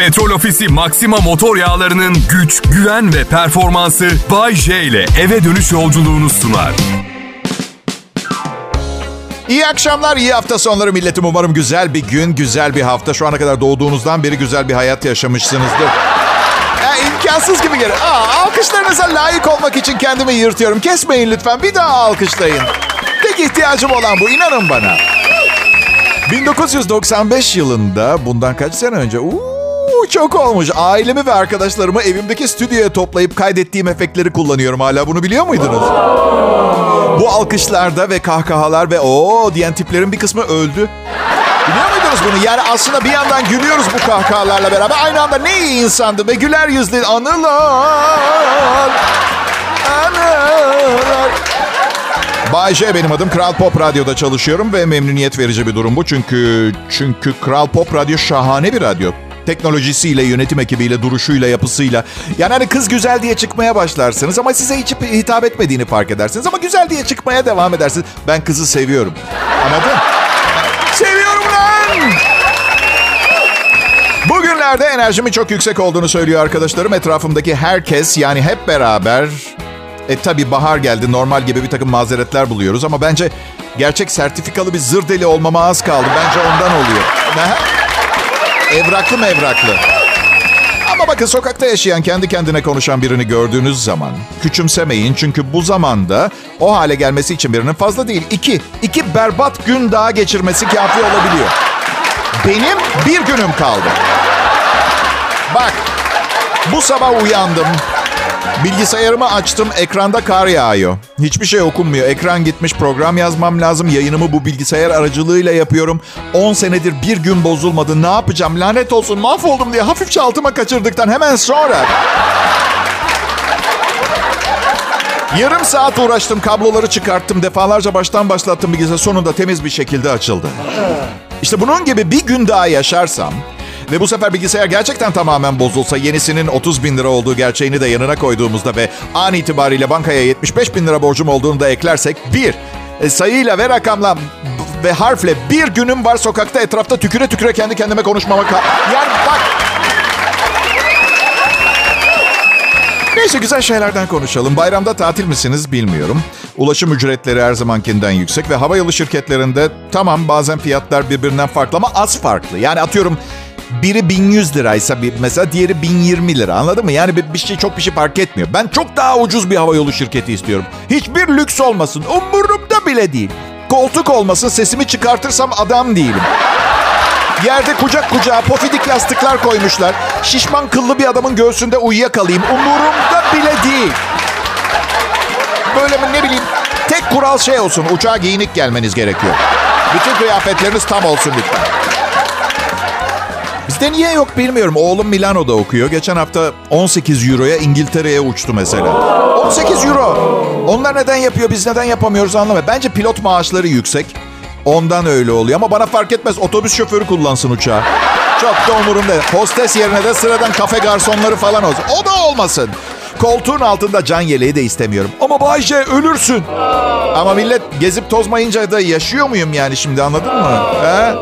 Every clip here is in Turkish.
Petrol Ofisi Maxima motor yağlarının güç, güven ve performansı Bay J ile eve dönüş yolculuğunu sunar. İyi akşamlar, iyi hafta sonları milletim. Umarım güzel bir gün, güzel bir hafta. Şu ana kadar doğduğunuzdan beri güzel bir hayat yaşamışsınızdır. Ya, imkansız gibi gelir. Aa, alkışlarınıza layık olmak için kendimi yırtıyorum. Kesmeyin lütfen, bir daha alkışlayın. Tek ihtiyacım olan bu, inanın bana. 1995 yılında, bundan kaç sene önce... Uuu, çok olmuş. Ailemi ve arkadaşlarımı evimdeki stüdyoya toplayıp kaydettiğim efektleri kullanıyorum hala. Bunu biliyor muydunuz? Bu alkışlarda ve kahkahalar ve o diyen tiplerin bir kısmı öldü. Biliyor muydunuz bunu? Yani aslında bir yandan gülüyoruz bu kahkahalarla beraber. Aynı anda ne iyi insandı ve güler yüzlü anılar. Anılar. Bay J benim adım. Kral Pop Radyo'da çalışıyorum ve memnuniyet verici bir durum bu. Çünkü çünkü Kral Pop Radyo şahane bir radyo. Teknolojisiyle, yönetim ekibiyle, duruşuyla, yapısıyla. Yani hani kız güzel diye çıkmaya başlarsınız ama size hiç hitap etmediğini fark edersiniz. Ama güzel diye çıkmaya devam edersiniz. Ben kızı seviyorum. Anladın? Seviyorum lan! Bugünlerde enerjimin çok yüksek olduğunu söylüyor arkadaşlarım. Etrafımdaki herkes yani hep beraber... E tabi bahar geldi. Normal gibi bir takım mazeretler buluyoruz. Ama bence gerçek sertifikalı bir zır deli olmama az kaldı. Bence ondan oluyor. Evraklı mı evraklı? Ama bakın sokakta yaşayan, kendi kendine konuşan birini gördüğünüz zaman küçümsemeyin. Çünkü bu zamanda o hale gelmesi için birinin fazla değil. iki, iki berbat gün daha geçirmesi kafi olabiliyor. Benim bir günüm kaldı. Bak, bu sabah uyandım. Bilgisayarımı açtım, ekranda kar yağıyor. Hiçbir şey okunmuyor. Ekran gitmiş, program yazmam lazım. Yayınımı bu bilgisayar aracılığıyla yapıyorum. 10 senedir bir gün bozulmadı. Ne yapacağım? Lanet olsun, mahvoldum diye hafifçe altıma kaçırdıktan hemen sonra... Yarım saat uğraştım, kabloları çıkarttım, defalarca baştan başlattım bilgisayar. Sonunda temiz bir şekilde açıldı. İşte bunun gibi bir gün daha yaşarsam ve bu sefer bilgisayar gerçekten tamamen bozulsa yenisinin 30 bin lira olduğu gerçeğini de yanına koyduğumuzda ve an itibariyle bankaya 75 bin lira borcum olduğunu da eklersek bir e, sayıyla ve rakamla ve harfle bir günüm var sokakta etrafta tüküre tüküre kendi kendime konuşmama ka- yani bak Neyse güzel şeylerden konuşalım. Bayramda tatil misiniz bilmiyorum. Ulaşım ücretleri her zamankinden yüksek ve havayolu şirketlerinde tamam bazen fiyatlar birbirinden farklı ama az farklı. Yani atıyorum biri 1100 liraysa bir, mesela diğeri 1020 lira anladın mı? Yani bir, bir şey çok bir şey fark etmiyor. Ben çok daha ucuz bir havayolu şirketi istiyorum. Hiçbir lüks olmasın. Umurumda bile değil. Koltuk olmasın sesimi çıkartırsam adam değilim. Yerde kucak kucağa pofidik yastıklar koymuşlar. Şişman kıllı bir adamın göğsünde uyuyakalayım. Umurumda bile değil. Böyle mi ne bileyim. Tek kural şey olsun. Uçağa giyinik gelmeniz gerekiyor. Bütün kıyafetleriniz tam olsun lütfen. Bizde niye yok bilmiyorum. Oğlum Milano'da okuyor. Geçen hafta 18 euroya İngiltere'ye uçtu mesela. 18 euro. Onlar neden yapıyor biz neden yapamıyoruz anlamadım. Bence pilot maaşları yüksek. Ondan öyle oluyor ama bana fark etmez. Otobüs şoförü kullansın uçağı. Çok da umurumda. Hostes yerine de sıradan kafe garsonları falan olsun. O da olmasın. Koltuğun altında can yeleği de istemiyorum. Ama Bayce ölürsün. Ama millet gezip tozmayınca da yaşıyor muyum yani şimdi anladın mı? He?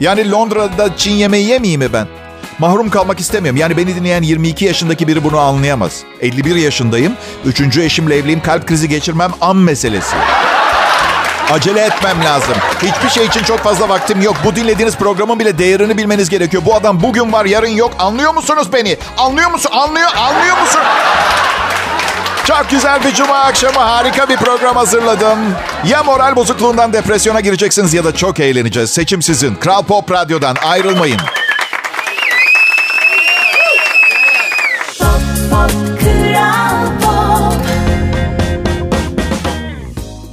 Yani Londra'da Çin yemeği yemeyeyim mi ben? Mahrum kalmak istemiyorum. Yani beni dinleyen 22 yaşındaki biri bunu anlayamaz. 51 yaşındayım. Üçüncü eşimle evliyim. Kalp krizi geçirmem an meselesi. Acele etmem lazım. Hiçbir şey için çok fazla vaktim yok. Bu dinlediğiniz programın bile değerini bilmeniz gerekiyor. Bu adam bugün var, yarın yok. Anlıyor musunuz beni? Anlıyor musun? Anlıyor, anlıyor musun? Çok güzel bir cuma akşamı harika bir program hazırladım. Ya moral bozukluğundan depresyona gireceksiniz ya da çok eğleneceğiz. Seçim sizin. Kral Pop Radyo'dan ayrılmayın.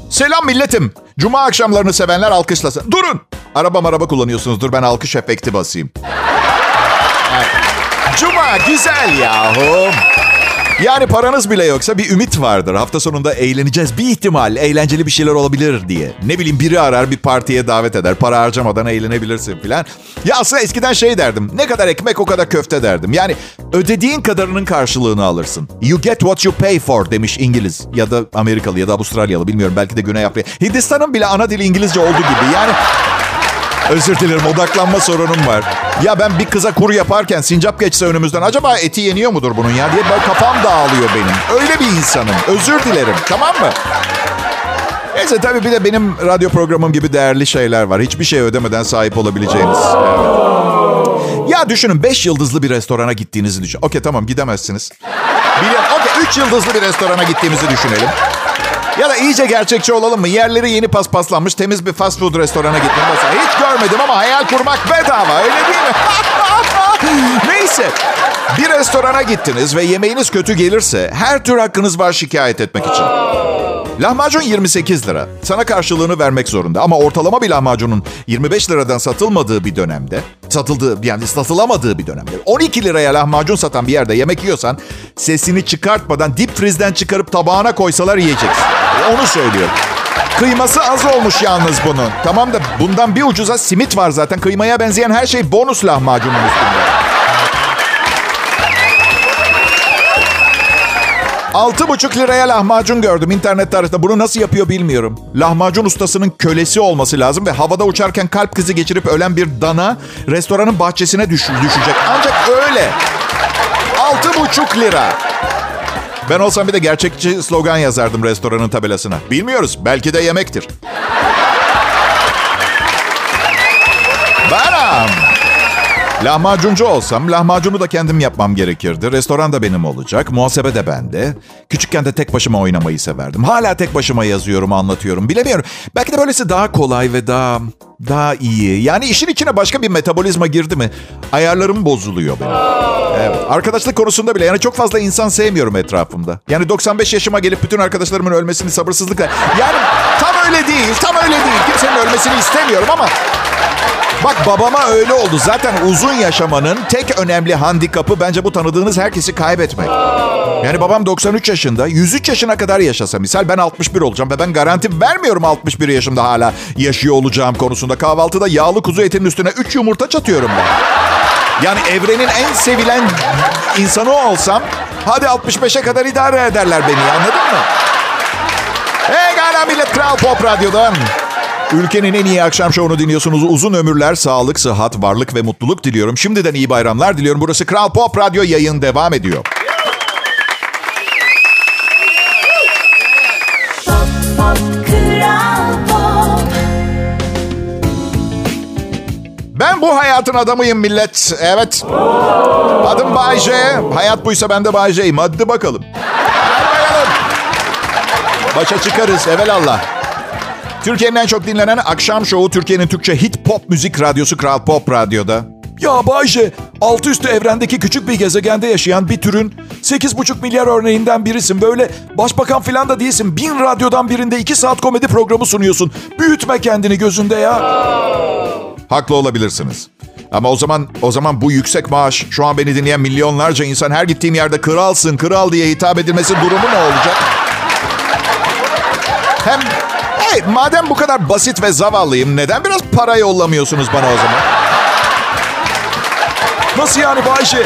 Selam milletim. Cuma akşamlarını sevenler alkışlasın. Durun. Araba araba kullanıyorsunuzdur. Ben alkış efekti basayım. Cuma güzel yahu. Yani paranız bile yoksa bir ümit vardır. Hafta sonunda eğleneceğiz. Bir ihtimal eğlenceli bir şeyler olabilir diye. Ne bileyim biri arar bir partiye davet eder. Para harcamadan eğlenebilirsin filan. Ya aslında eskiden şey derdim. Ne kadar ekmek o kadar köfte derdim. Yani ödediğin kadarının karşılığını alırsın. You get what you pay for demiş İngiliz. Ya da Amerikalı ya da Avustralyalı bilmiyorum. Belki de Güney Afrika. Hindistan'ın bile ana dili İngilizce olduğu gibi. Yani Özür dilerim odaklanma sorunum var. Ya ben bir kıza kur yaparken sincap geçse önümüzden acaba eti yeniyor mudur bunun ya diye ben kafam dağılıyor benim. Öyle bir insanım. Özür dilerim tamam mı? Neyse tabii bir de benim radyo programım gibi değerli şeyler var. Hiçbir şey ödemeden sahip olabileceğiniz. Evet. Ya düşünün 5 yıldızlı bir restorana gittiğinizi düşün. Okey tamam gidemezsiniz. Biliyorum. Okey 3 yıldızlı bir restorana gittiğimizi düşünelim. Ya da iyice gerçekçi olalım mı? Yerleri yeni paspaslanmış temiz bir fast food restorana gittim mesela. Hiç görmedim ama hayal kurmak bedava öyle değil mi? Neyse. Bir restorana gittiniz ve yemeğiniz kötü gelirse her tür hakkınız var şikayet etmek için. Lahmacun 28 lira. Sana karşılığını vermek zorunda. Ama ortalama bir lahmacunun 25 liradan satılmadığı bir dönemde, satıldığı yani satılamadığı bir dönemde, 12 liraya lahmacun satan bir yerde yemek yiyorsan sesini çıkartmadan dip frizden çıkarıp tabağına koysalar yiyeceksin. Onu söylüyorum. Kıyması az olmuş yalnız bunun. Tamam da bundan bir ucuza simit var zaten. Kıymaya benzeyen her şey bonus lahmacunun üstünde. Altı buçuk liraya lahmacun gördüm internet tarihinde. Bunu nasıl yapıyor bilmiyorum. Lahmacun ustasının kölesi olması lazım ve havada uçarken kalp krizi geçirip ölen bir dana restoranın bahçesine düş düşecek. Ancak öyle. Altı buçuk lira. Ben olsam bir de gerçekçi slogan yazardım restoranın tabelasına. Bilmiyoruz. Belki de yemektir. Benim. Lahmacuncu olsam lahmacunu da kendim yapmam gerekirdi. Restoran da benim olacak. Muhasebe de bende. Küçükken de tek başıma oynamayı severdim. Hala tek başıma yazıyorum, anlatıyorum. Bilemiyorum. Belki de böylesi daha kolay ve daha daha iyi. Yani işin içine başka bir metabolizma girdi mi ayarlarım bozuluyor benim. Evet. Arkadaşlık konusunda bile yani çok fazla insan sevmiyorum etrafımda. Yani 95 yaşıma gelip bütün arkadaşlarımın ölmesini sabırsızlıkla... Yani tam öyle değil, tam öyle değil. Kimsenin ölmesini istemiyorum ama... Bak babama öyle oldu. Zaten uzun yaşamanın tek önemli handikapı bence bu tanıdığınız herkesi kaybetmek. Yani babam 93 yaşında, 103 yaşına kadar yaşasa misal ben 61 olacağım ve ben garanti vermiyorum 61 yaşımda hala yaşıyor olacağım konusunda. Kahvaltıda yağlı kuzu etinin üstüne 3 yumurta çatıyorum ben. Yani evrenin en sevilen insanı olsam hadi 65'e kadar idare ederler beni anladın mı? Hey gala millet Kral Pop Radyo'dan. Ülkenin en iyi akşam şovunu dinliyorsunuz. Uzun ömürler, sağlık, sıhhat, varlık ve mutluluk diliyorum. Şimdiden iyi bayramlar diliyorum. Burası Kral Pop Radyo yayın devam ediyor. Pop pop pop Ben bu hayatın adamıyım millet. Evet. Adım Bay J. Hayat buysa ben de Bay J'yim. Hadi bakalım. Hadi bakalım. Başa çıkarız evelallah. Türkiye'nin en çok dinlenen akşam şovu Türkiye'nin Türkçe hit pop müzik radyosu Kral Pop Radyo'da. Ya Bayce, altı üstü evrendeki küçük bir gezegende yaşayan bir türün 8,5 milyar örneğinden birisin. Böyle başbakan falan da değilsin. Bin radyodan birinde iki saat komedi programı sunuyorsun. Büyütme kendini gözünde ya. Haklı olabilirsiniz. Ama o zaman o zaman bu yüksek maaş şu an beni dinleyen milyonlarca insan her gittiğim yerde kralsın, kral diye hitap edilmesi durumu ne olacak? Hem hey, madem bu kadar basit ve zavallıyım neden biraz para yollamıyorsunuz bana o zaman? Nasıl yani Bayşe?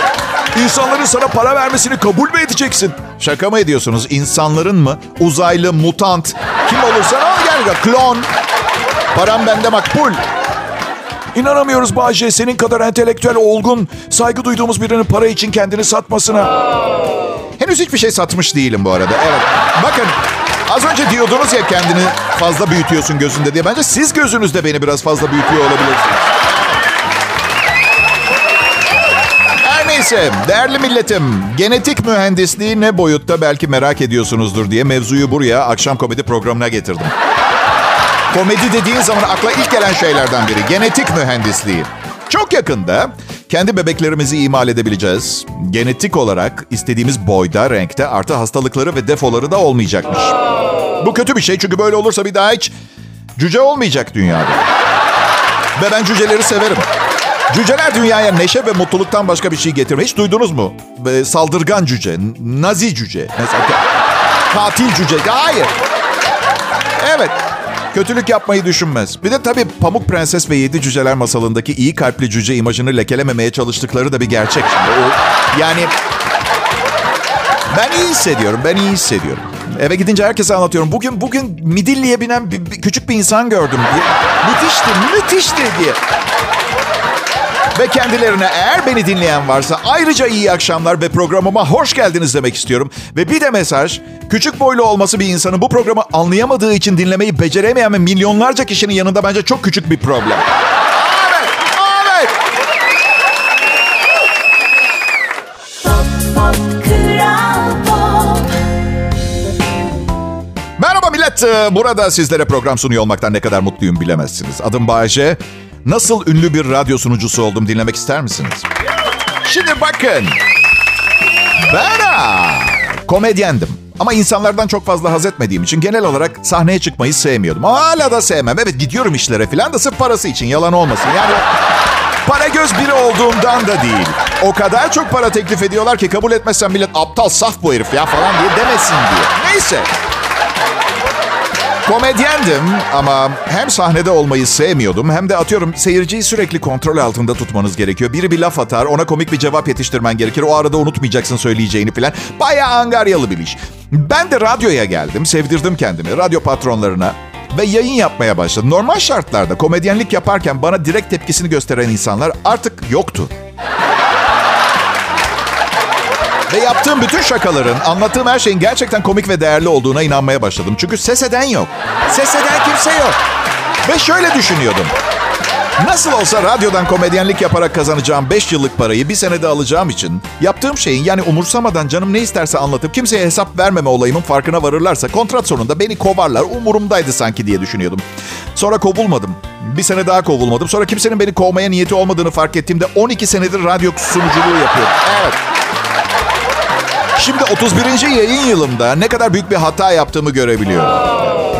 İnsanların sana para vermesini kabul mü edeceksin? Şaka mı ediyorsunuz? İnsanların mı? Uzaylı, mutant, kim olursa al gel klon. Param bende makbul. İnanamıyoruz Bayce senin kadar entelektüel, olgun, saygı duyduğumuz birinin para için kendini satmasına. Henüz hiçbir şey satmış değilim bu arada. Evet. Bakın az önce diyordunuz ya kendini fazla büyütüyorsun gözünde diye. Bence siz gözünüzde beni biraz fazla büyütüyor olabilirsiniz. Her neyse değerli milletim genetik mühendisliği ne boyutta belki merak ediyorsunuzdur diye mevzuyu buraya akşam komedi programına getirdim. Komedi dediğin zaman akla ilk gelen şeylerden biri. Genetik mühendisliği. Çok yakında kendi bebeklerimizi imal edebileceğiz. Genetik olarak istediğimiz boyda, renkte artı hastalıkları ve defoları da olmayacakmış. Bu kötü bir şey çünkü böyle olursa bir daha hiç cüce olmayacak dünyada. Ve ben cüceleri severim. Cüceler dünyaya neşe ve mutluluktan başka bir şey getirmiyor. Hiç duydunuz mu? Ee, Saldırgan cüce, nazi cüce, mesela katil cüce. Hayır. Evet. Kötülük yapmayı düşünmez. Bir de tabii Pamuk Prenses ve Yedi Cüceler masalındaki iyi kalpli cüce imajını lekelememeye çalıştıkları da bir gerçek şimdi. O, yani ben iyi hissediyorum, ben iyi hissediyorum. Eve gidince herkese anlatıyorum. Bugün bugün midilliye binen bir, bir- küçük bir insan gördüm. Müthişti, müthişti diye. Ve kendilerine eğer beni dinleyen varsa ayrıca iyi akşamlar ve programıma hoş geldiniz demek istiyorum. Ve bir de mesaj, küçük boylu olması bir insanın bu programı anlayamadığı için dinlemeyi beceremeyen ve milyonlarca kişinin yanında bence çok küçük bir problem. Evet, evet. Merhaba millet. Ee, Burada sizlere program sunuyor olmaktan ne kadar mutluyum bilemezsiniz. Adım Bayece. Nasıl ünlü bir radyo sunucusu oldum dinlemek ister misiniz? Şimdi bakın. Ben ha, komedyendim. Ama insanlardan çok fazla haz etmediğim için genel olarak sahneye çıkmayı sevmiyordum. Hala da sevmem. Evet gidiyorum işlere falan da sırf parası için yalan olmasın. Yani para göz biri olduğumdan da değil. O kadar çok para teklif ediyorlar ki kabul etmezsem millet aptal saf bu herif ya falan diye demesin diye. Neyse. Komedyendim ama hem sahnede olmayı sevmiyordum hem de atıyorum seyirciyi sürekli kontrol altında tutmanız gerekiyor. Biri bir laf atar ona komik bir cevap yetiştirmen gerekir. O arada unutmayacaksın söyleyeceğini falan. Bayağı angaryalı bir iş. Ben de radyoya geldim, sevdirdim kendimi radyo patronlarına ve yayın yapmaya başladım. Normal şartlarda komedyenlik yaparken bana direkt tepkisini gösteren insanlar artık yoktu. Ve yaptığım bütün şakaların, anlattığım her şeyin gerçekten komik ve değerli olduğuna inanmaya başladım. Çünkü ses eden yok. Ses eden kimse yok. Ve şöyle düşünüyordum. Nasıl olsa radyodan komedyenlik yaparak kazanacağım 5 yıllık parayı bir senede alacağım için yaptığım şeyin yani umursamadan canım ne isterse anlatıp kimseye hesap vermeme olayımın farkına varırlarsa kontrat sonunda beni kovarlar umurumdaydı sanki diye düşünüyordum. Sonra kovulmadım. Bir sene daha kovulmadım. Sonra kimsenin beni kovmaya niyeti olmadığını fark ettiğimde 12 senedir radyo sunuculuğu yapıyorum. Evet. Şimdi 31. yayın yılımda ne kadar büyük bir hata yaptığımı görebiliyorum.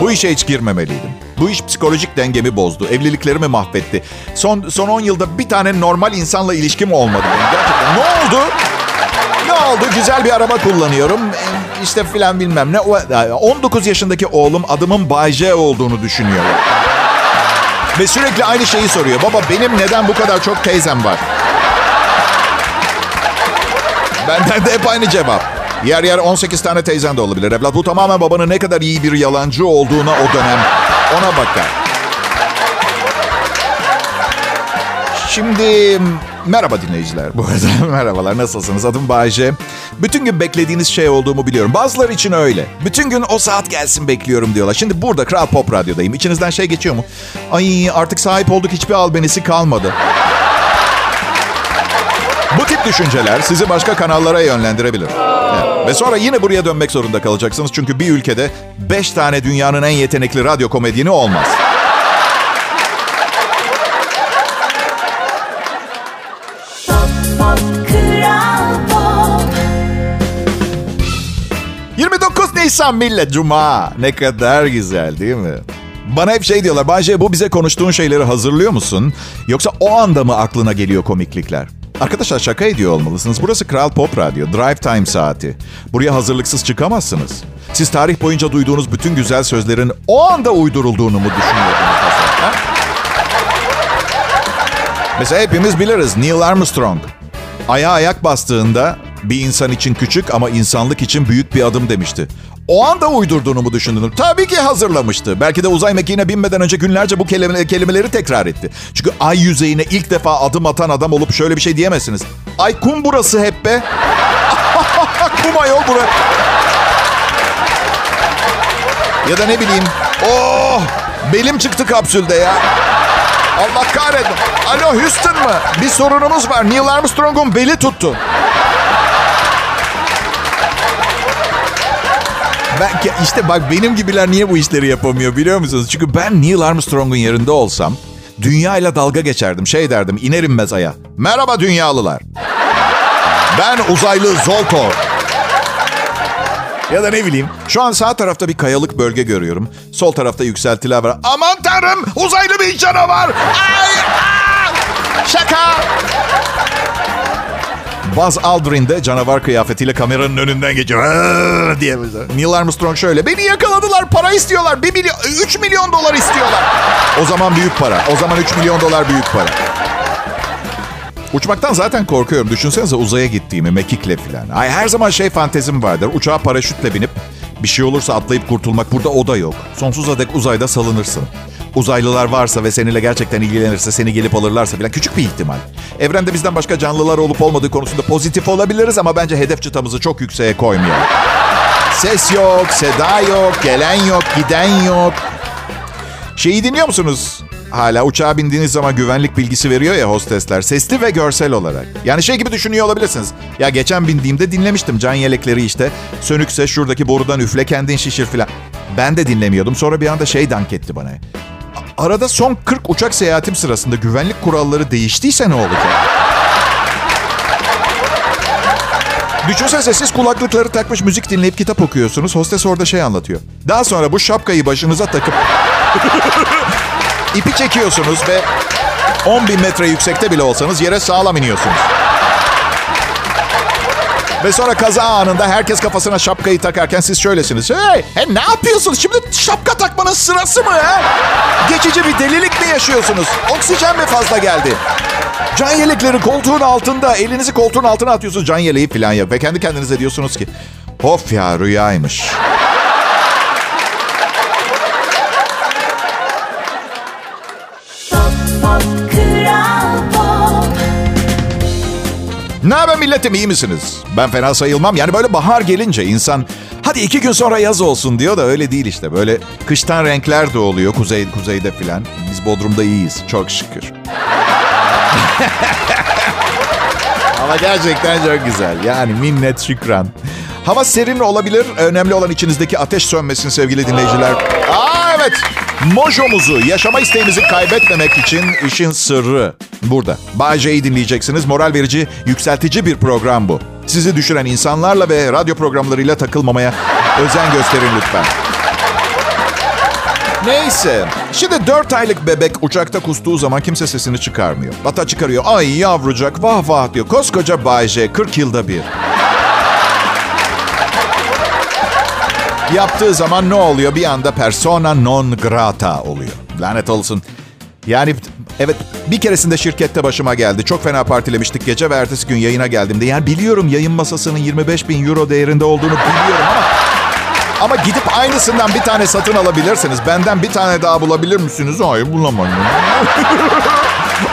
Bu işe hiç girmemeliydim. Bu iş psikolojik dengemi bozdu. Evliliklerimi mahvetti. Son son 10 yılda bir tane normal insanla ilişkim olmadı benim gerçekten. Ne oldu? Ne oldu? Güzel bir araba kullanıyorum. İşte filan bilmem ne. O- 19 yaşındaki oğlum adımın Bay J olduğunu düşünüyor. Ve sürekli aynı şeyi soruyor. Baba benim neden bu kadar çok teyzem var? Benden de hep aynı cevap. Yer yer 18 tane teyzen de olabilir evlat. Bu tamamen babanın ne kadar iyi bir yalancı olduğuna o dönem ona bakar. Şimdi merhaba dinleyiciler. Bu arada merhabalar nasılsınız? Adım Bayce. Bütün gün beklediğiniz şey olduğumu biliyorum. Bazıları için öyle. Bütün gün o saat gelsin bekliyorum diyorlar. Şimdi burada Kral Pop Radyo'dayım. İçinizden şey geçiyor mu? Ay artık sahip olduk hiçbir albenisi kalmadı. Tip düşünceler sizi başka kanallara yönlendirebilir. Evet. Ve sonra yine buraya dönmek zorunda kalacaksınız. Çünkü bir ülkede 5 tane dünyanın en yetenekli radyo komedyeni olmaz. Pop Kral Pop 29 Nisan millet Cuma. Ne kadar güzel değil mi? Bana hep şey diyorlar. Bayce bu bize konuştuğun şeyleri hazırlıyor musun? Yoksa o anda mı aklına geliyor komiklikler? Arkadaşlar şaka ediyor olmalısınız. Burası Kral Pop Radyo. Drive Time saati. Buraya hazırlıksız çıkamazsınız. Siz tarih boyunca duyduğunuz bütün güzel sözlerin o anda uydurulduğunu mu düşünüyordunuz? mesela, hepimiz biliriz Neil Armstrong. Aya ayak bastığında bir insan için küçük ama insanlık için büyük bir adım demişti. O anda uydurduğunu mu düşündün? Tabii ki hazırlamıştı. Belki de uzay mekiğine binmeden önce günlerce bu kelime- kelimeleri tekrar etti. Çünkü ay yüzeyine ilk defa adım atan adam olup şöyle bir şey diyemezsiniz. Ay kum burası hep be. kum ayol bura. Ya da ne bileyim. Oh belim çıktı kapsülde ya. Allah kahretsin. Alo Houston mı? Bir sorunumuz var. Neil Armstrong'un beli tuttu. Ben işte bak benim gibiler niye bu işleri yapamıyor biliyor musunuz? Çünkü ben Neil Armstrong'un yerinde olsam dünyayla dalga geçerdim. Şey derdim iner inmez aya. Merhaba dünyalılar. Ben uzaylı Zolto. Ya da ne bileyim. Şu an sağ tarafta bir kayalık bölge görüyorum. Sol tarafta yükseltiler var. Aman tanrım uzaylı bir canavar. Ay, aa! Şaka. Buzz Aldrin de canavar kıyafetiyle kameranın önünden geçiyor. Diye. Neil Armstrong şöyle. Beni yakaladılar. Para istiyorlar. 1 milyon, 3 milyon dolar istiyorlar. O zaman büyük para. O zaman 3 milyon dolar büyük para. Uçmaktan zaten korkuyorum. Düşünsenize uzaya gittiğimi mekikle falan. Ay her zaman şey fantezim vardır. Uçağa paraşütle binip Bir şey olursa atlayıp kurtulmak burada o da yok. Sonsuza dek uzayda salınırsın. Uzaylılar varsa ve seninle gerçekten ilgilenirse seni gelip alırlarsa bile küçük bir ihtimal. Evrende bizden başka canlılar olup olmadığı konusunda pozitif olabiliriz ama bence hedef çıtamızı çok yükseğe koymayalım. Ses yok, seda yok, gelen yok, giden yok. Şeyi dinliyor musunuz? Hala uçağa bindiğiniz zaman güvenlik bilgisi veriyor ya hostesler. Sesli ve görsel olarak. Yani şey gibi düşünüyor olabilirsiniz. Ya geçen bindiğimde dinlemiştim can yelekleri işte. Sönükse şuradaki borudan üfle kendin şişir filan. Ben de dinlemiyordum. Sonra bir anda şey dank etti bana. Arada son 40 uçak seyahatim sırasında güvenlik kuralları değiştiyse ne olacak? Düşünsenize siz kulaklıkları takmış müzik dinleyip kitap okuyorsunuz. Hostes orada şey anlatıyor. Daha sonra bu şapkayı başınıza takıp ipi çekiyorsunuz ve 10 bin metre yüksekte bile olsanız yere sağlam iniyorsunuz. Ve sonra kaza anında herkes kafasına şapkayı takarken siz şöylesiniz. Hey, he, ne yapıyorsunuz? Şimdi şapka takmanın sırası mı ya? Geçici bir delilik mi yaşıyorsunuz? Oksijen mi fazla geldi? Can yelekleri koltuğun altında. Elinizi koltuğun altına atıyorsunuz. Can yeleği falan yok. Ve kendi kendinize diyorsunuz ki... Of ya rüyaymış. Ne haber milletim iyi misiniz? Ben fena sayılmam. Yani böyle bahar gelince insan hadi iki gün sonra yaz olsun diyor da öyle değil işte. Böyle kıştan renkler de oluyor kuzey kuzeyde filan. Biz Bodrum'da iyiyiz çok şükür. Ama gerçekten çok güzel. Yani minnet şükran. Hava serin olabilir. Önemli olan içinizdeki ateş sönmesin sevgili dinleyiciler. Aa evet. Mojomuzu, yaşama isteğimizi kaybetmemek için işin sırrı burada. Bay dinleyeceksiniz. Moral verici, yükseltici bir program bu. Sizi düşüren insanlarla ve radyo programlarıyla takılmamaya özen gösterin lütfen. Neyse. Şimdi 4 aylık bebek uçakta kustuğu zaman kimse sesini çıkarmıyor. Hatta çıkarıyor. Ay yavrucak vah vah diyor. Koskoca Bay J 40 yılda bir. Yaptığı zaman ne oluyor? Bir anda persona non grata oluyor. Lanet olsun. Yani evet bir keresinde şirkette başıma geldi. Çok fena partilemiştik gece ve ertesi gün yayına geldiğimde. Yani biliyorum yayın masasının 25 bin euro değerinde olduğunu biliyorum ama... Ama gidip aynısından bir tane satın alabilirsiniz. Benden bir tane daha bulabilir misiniz? Hayır bulamam.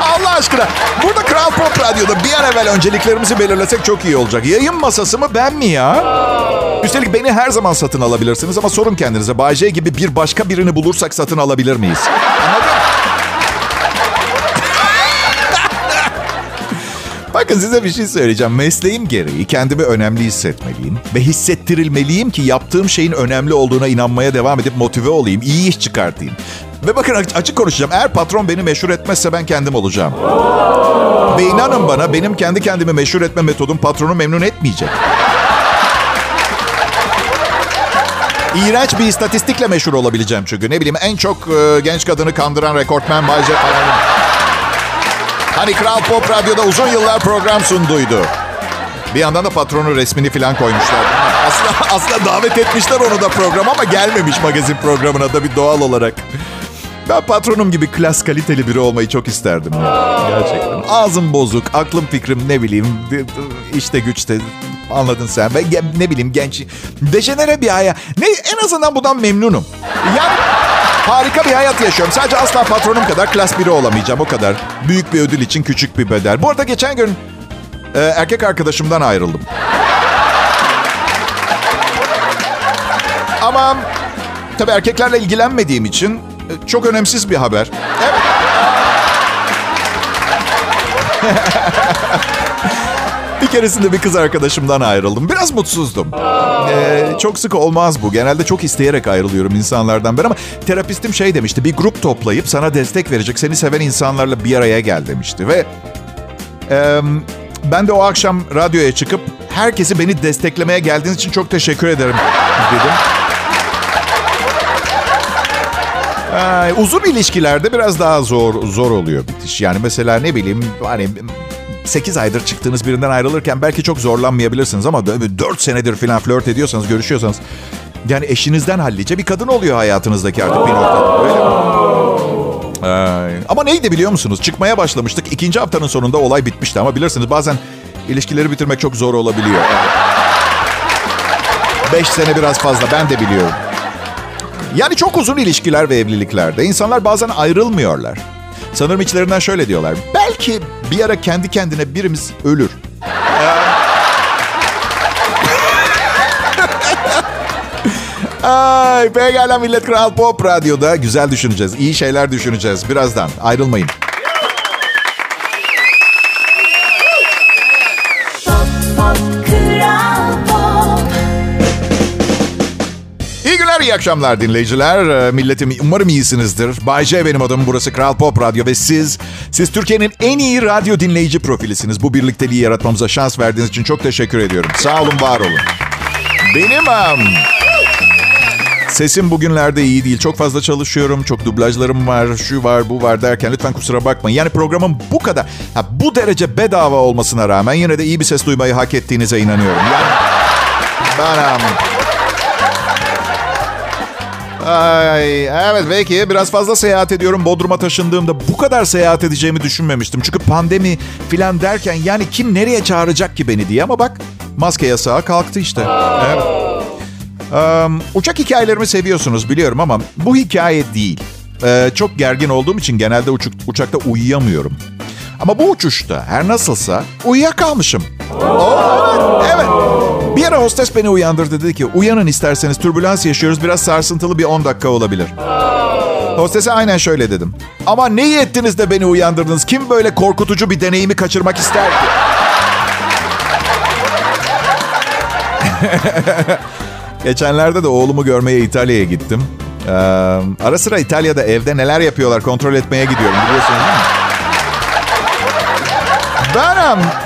Allah aşkına. Burada Kral Pop Radyo'da bir an evvel önceliklerimizi belirlesek çok iyi olacak. Yayın masası mı ben mi ya? Üstelik beni her zaman satın alabilirsiniz ama sorun kendinize. Bay J gibi bir başka birini bulursak satın alabilir miyiz? Anladın? Bakın size bir şey söyleyeceğim. Mesleğim gereği kendimi önemli hissetmeliyim. Ve hissettirilmeliyim ki yaptığım şeyin önemli olduğuna inanmaya devam edip motive olayım. iyi iş çıkartayım. Ve bakın açık konuşacağım. Eğer patron beni meşhur etmezse ben kendim olacağım. Ve inanın bana benim kendi kendimi meşhur etme metodum patronu memnun etmeyecek. İğrenç bir istatistikle meşhur olabileceğim çünkü. Ne bileyim en çok e, genç kadını kandıran rekortmen Bay J falan. Hani Kral Pop Radyo'da uzun yıllar program sunduydu. Bir yandan da patronun resmini falan koymuşlar. Aslında, aslında davet etmişler onu da program ama gelmemiş magazin programına da bir doğal olarak. Ben patronum gibi klas kaliteli biri olmayı çok isterdim. Ya. Gerçekten. Ağzım bozuk, aklım fikrim ne bileyim işte güçte anladın sen. Ben ne bileyim genç, dejenere bir hayat. Ne, en azından bundan memnunum. Yani harika bir hayat yaşıyorum. Sadece asla patronum kadar klas biri olamayacağım o kadar. Büyük bir ödül için küçük bir bedel. Bu arada geçen gün e, erkek arkadaşımdan ayrıldım. Ama tabii erkeklerle ilgilenmediğim için e, çok önemsiz bir haber. Evet. bir keresinde bir kız arkadaşımdan ayrıldım. Biraz mutsuzdum. Ee, çok sık olmaz bu. Genelde çok isteyerek ayrılıyorum insanlardan ben ama terapistim şey demişti. Bir grup toplayıp sana destek verecek, seni seven insanlarla bir araya gel demişti. Ve e, ben de o akşam radyoya çıkıp herkesi beni desteklemeye geldiğiniz için çok teşekkür ederim dedim. Ee, uzun ilişkilerde biraz daha zor zor oluyor bitiş. Yani mesela ne bileyim hani 8 aydır çıktığınız birinden ayrılırken belki çok zorlanmayabilirsiniz ama 4 senedir falan flört ediyorsanız, görüşüyorsanız yani eşinizden hallice bir kadın oluyor hayatınızdaki artık bir noktada. Öyle? Ay, ama neydi biliyor musunuz? Çıkmaya başlamıştık. İkinci haftanın sonunda olay bitmişti ama bilirsiniz bazen ilişkileri bitirmek çok zor olabiliyor. Beş sene biraz fazla ben de biliyorum. Yani çok uzun ilişkiler ve evliliklerde insanlar bazen ayrılmıyorlar. Sanırım içlerinden şöyle diyorlar. Belki bir ara kendi kendine birimiz ölür. Ay pekala millet Kral Pop Radyo'da güzel düşüneceğiz. iyi şeyler düşüneceğiz birazdan. Ayrılmayın. İyi akşamlar dinleyiciler. Ee, Milletim umarım iyisinizdir. Bay J benim adım. Burası Kral Pop Radyo ve siz, siz Türkiye'nin en iyi radyo dinleyici profilisiniz. Bu birlikteliği yaratmamıza şans verdiğiniz için çok teşekkür ediyorum. Sağ olun, var olun. Benim am, Sesim bugünlerde iyi değil. Çok fazla çalışıyorum. Çok dublajlarım var. Şu var, bu var derken lütfen kusura bakmayın. Yani programın bu kadar, ha, bu derece bedava olmasına rağmen yine de iyi bir ses duymayı hak ettiğinize inanıyorum. Yani ben am, Ay, evet belki biraz fazla seyahat ediyorum. Bodrum'a taşındığımda bu kadar seyahat edeceğimi düşünmemiştim. Çünkü pandemi filan derken yani kim nereye çağıracak ki beni diye. Ama bak maske yasağı kalktı işte. Evet. Am, uçak hikayelerimi seviyorsunuz biliyorum ama bu hikaye değil. Ee, çok gergin olduğum için genelde uçuk, uçakta uyuyamıyorum. Ama bu uçuşta her nasılsa uyuyakalmışım. Oo, evet, evet. Bir ara hostes beni uyandırdı dedi ki uyanın isterseniz türbülans yaşıyoruz biraz sarsıntılı bir 10 dakika olabilir. Hostese aynen şöyle dedim. Ama ne iyi ettiniz de beni uyandırdınız. Kim böyle korkutucu bir deneyimi kaçırmak ister ki? Geçenlerde de oğlumu görmeye İtalya'ya gittim. Ee, ara sıra İtalya'da evde neler yapıyorlar kontrol etmeye gidiyorum biliyorsunuz değil mi? Benim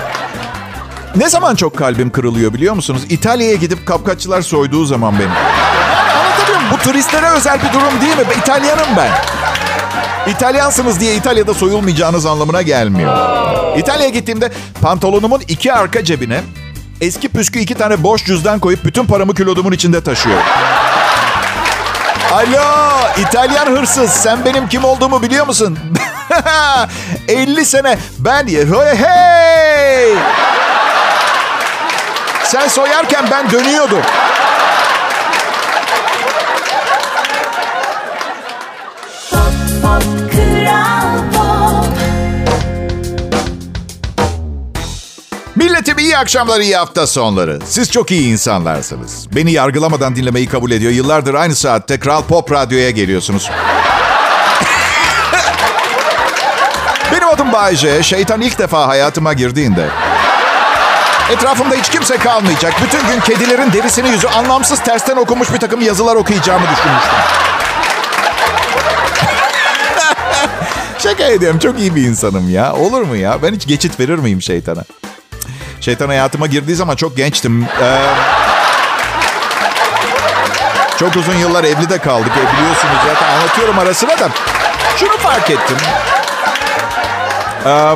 ne zaman çok kalbim kırılıyor biliyor musunuz? İtalya'ya gidip kapkaççılar soyduğu zaman benim. Anlatabiliyor muyum? Bu turistlere özel bir durum değil mi? İtalyanım ben. İtalyansınız diye İtalya'da soyulmayacağınız anlamına gelmiyor. İtalya'ya gittiğimde pantolonumun iki arka cebine eski püskü iki tane boş cüzdan koyup bütün paramı kilodumun içinde taşıyorum. Alo İtalyan hırsız sen benim kim olduğumu biliyor musun? 50 sene ben... Hey! Sen soyarken ben dönüyordum. Pop Pop Kral Pop Milletim iyi akşamlar, iyi hafta sonları. Siz çok iyi insanlarsınız. Beni yargılamadan dinlemeyi kabul ediyor. Yıllardır aynı saatte Kral Pop Radyo'ya geliyorsunuz. Benim adım Bayce. Şeytan ilk defa hayatıma girdiğinde... Etrafımda hiç kimse kalmayacak. Bütün gün kedilerin derisini yüzü anlamsız tersten okunmuş bir takım yazılar okuyacağımı düşünmüştüm. Şaka ediyorum. Çok iyi bir insanım ya. Olur mu ya? Ben hiç geçit verir miyim şeytana? Şeytan hayatıma girdiği zaman çok gençtim. Ee, çok uzun yıllar evli de kaldık. E, biliyorsunuz zaten anlatıyorum ara sıra da. Şunu fark ettim. Ee,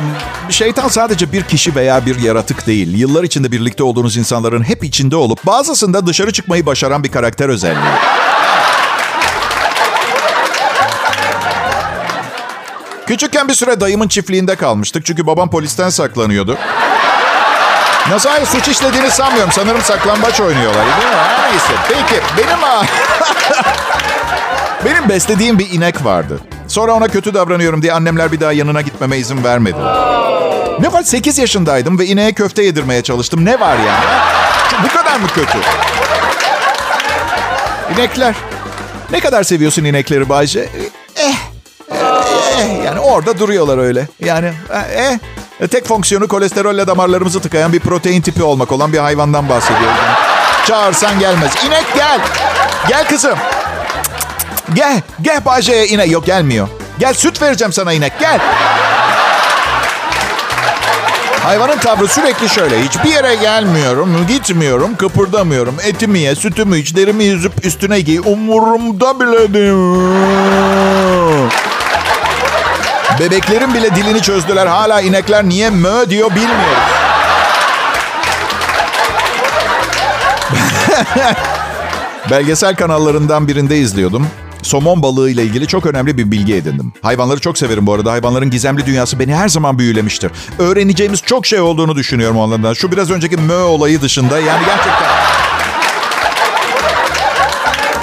şeytan sadece bir kişi veya bir yaratık değil. Yıllar içinde birlikte olduğunuz insanların hep içinde olup bazısında dışarı çıkmayı başaran bir karakter özelliği. Küçükken bir süre dayımın çiftliğinde kalmıştık. Çünkü babam polisten saklanıyordu. Nasıl hayır suç işlediğini sanmıyorum. Sanırım saklambaç oynuyorlar değil mi? Neyse. Peki benim benim beslediğim bir inek vardı. Sonra ona kötü davranıyorum diye annemler bir daha yanına gitmeme izin vermedi. Ne var 8 yaşındaydım ve ineğe köfte yedirmeye çalıştım. Ne var yani? Bu kadar mı kötü? İnekler. Ne kadar seviyorsun inekleri Bayce? Eh. Eh, yani orada duruyorlar öyle. Yani eh. E, Tek fonksiyonu kolesterolle damarlarımızı tıkayan bir protein tipi olmak olan bir hayvandan bahsediyoruz. Yani. Çağırsan gelmez. İnek gel. Gel kızım. Gel. Gel Bahçe'ye inek. Yok gelmiyor. Gel süt vereceğim sana inek. Gel. Hayvanın tavrı sürekli şöyle. Hiçbir yere gelmiyorum, gitmiyorum, kıpırdamıyorum. Etimi ye, sütümü iç, derimi yüzüp üstüne giy. Umurumda bile değil. Bebeklerin bile dilini çözdüler. Hala inekler niye mö diyor bilmiyoruz. Belgesel kanallarından birinde izliyordum. Somon balığı ile ilgili çok önemli bir bilgi edindim. Hayvanları çok severim bu arada. Hayvanların gizemli dünyası beni her zaman büyülemiştir. Öğreneceğimiz çok şey olduğunu düşünüyorum onlardan. Şu biraz önceki mö olayı dışında yani gerçekten...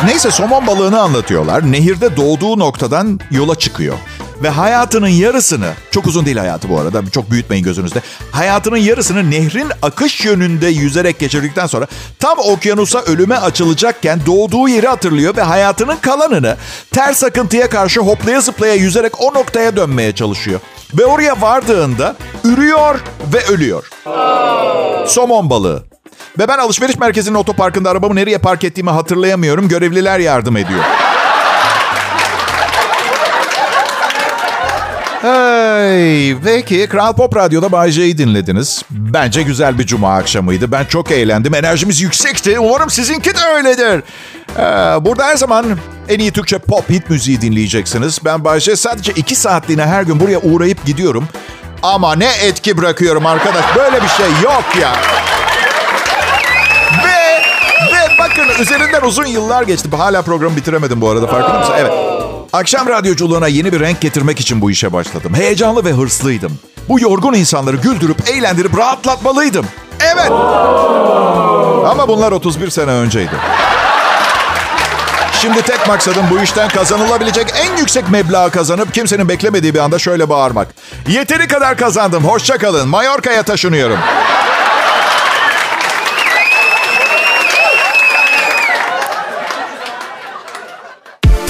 Neyse somon balığını anlatıyorlar. Nehirde doğduğu noktadan yola çıkıyor. Ve hayatının yarısını, çok uzun değil hayatı bu arada, çok büyütmeyin gözünüzde. Hayatının yarısını nehrin akış yönünde yüzerek geçirdikten sonra tam okyanusa ölüme açılacakken doğduğu yeri hatırlıyor ve hayatının kalanını ters akıntıya karşı hoplaya zıplaya yüzerek o noktaya dönmeye çalışıyor. Ve oraya vardığında ürüyor ve ölüyor. Somon balığı. Ve ben alışveriş merkezinin otoparkında arabamı nereye park ettiğimi hatırlayamıyorum. Görevliler yardım ediyor. Hey, peki Kral Pop Radyo'da Bay J'yi dinlediniz. Bence güzel bir cuma akşamıydı. Ben çok eğlendim. Enerjimiz yüksekti. Umarım sizinki de öyledir. Ee, burada her zaman en iyi Türkçe pop hit müziği dinleyeceksiniz. Ben Bay J sadece iki saatliğine her gün buraya uğrayıp gidiyorum. Ama ne etki bırakıyorum arkadaş. Böyle bir şey yok ya. Ve, ve bakın üzerinden uzun yıllar geçti. Hala programı bitiremedim bu arada farkında mısın? Evet. Akşam radyoculuğuna yeni bir renk getirmek için bu işe başladım. Heyecanlı ve hırslıydım. Bu yorgun insanları güldürüp, eğlendirip rahatlatmalıydım. Evet. Ama bunlar 31 sene önceydi. Şimdi tek maksadım bu işten kazanılabilecek en yüksek meblağı kazanıp kimsenin beklemediği bir anda şöyle bağırmak. Yeteri kadar kazandım, hoşça kalın. Mallorca'ya taşınıyorum.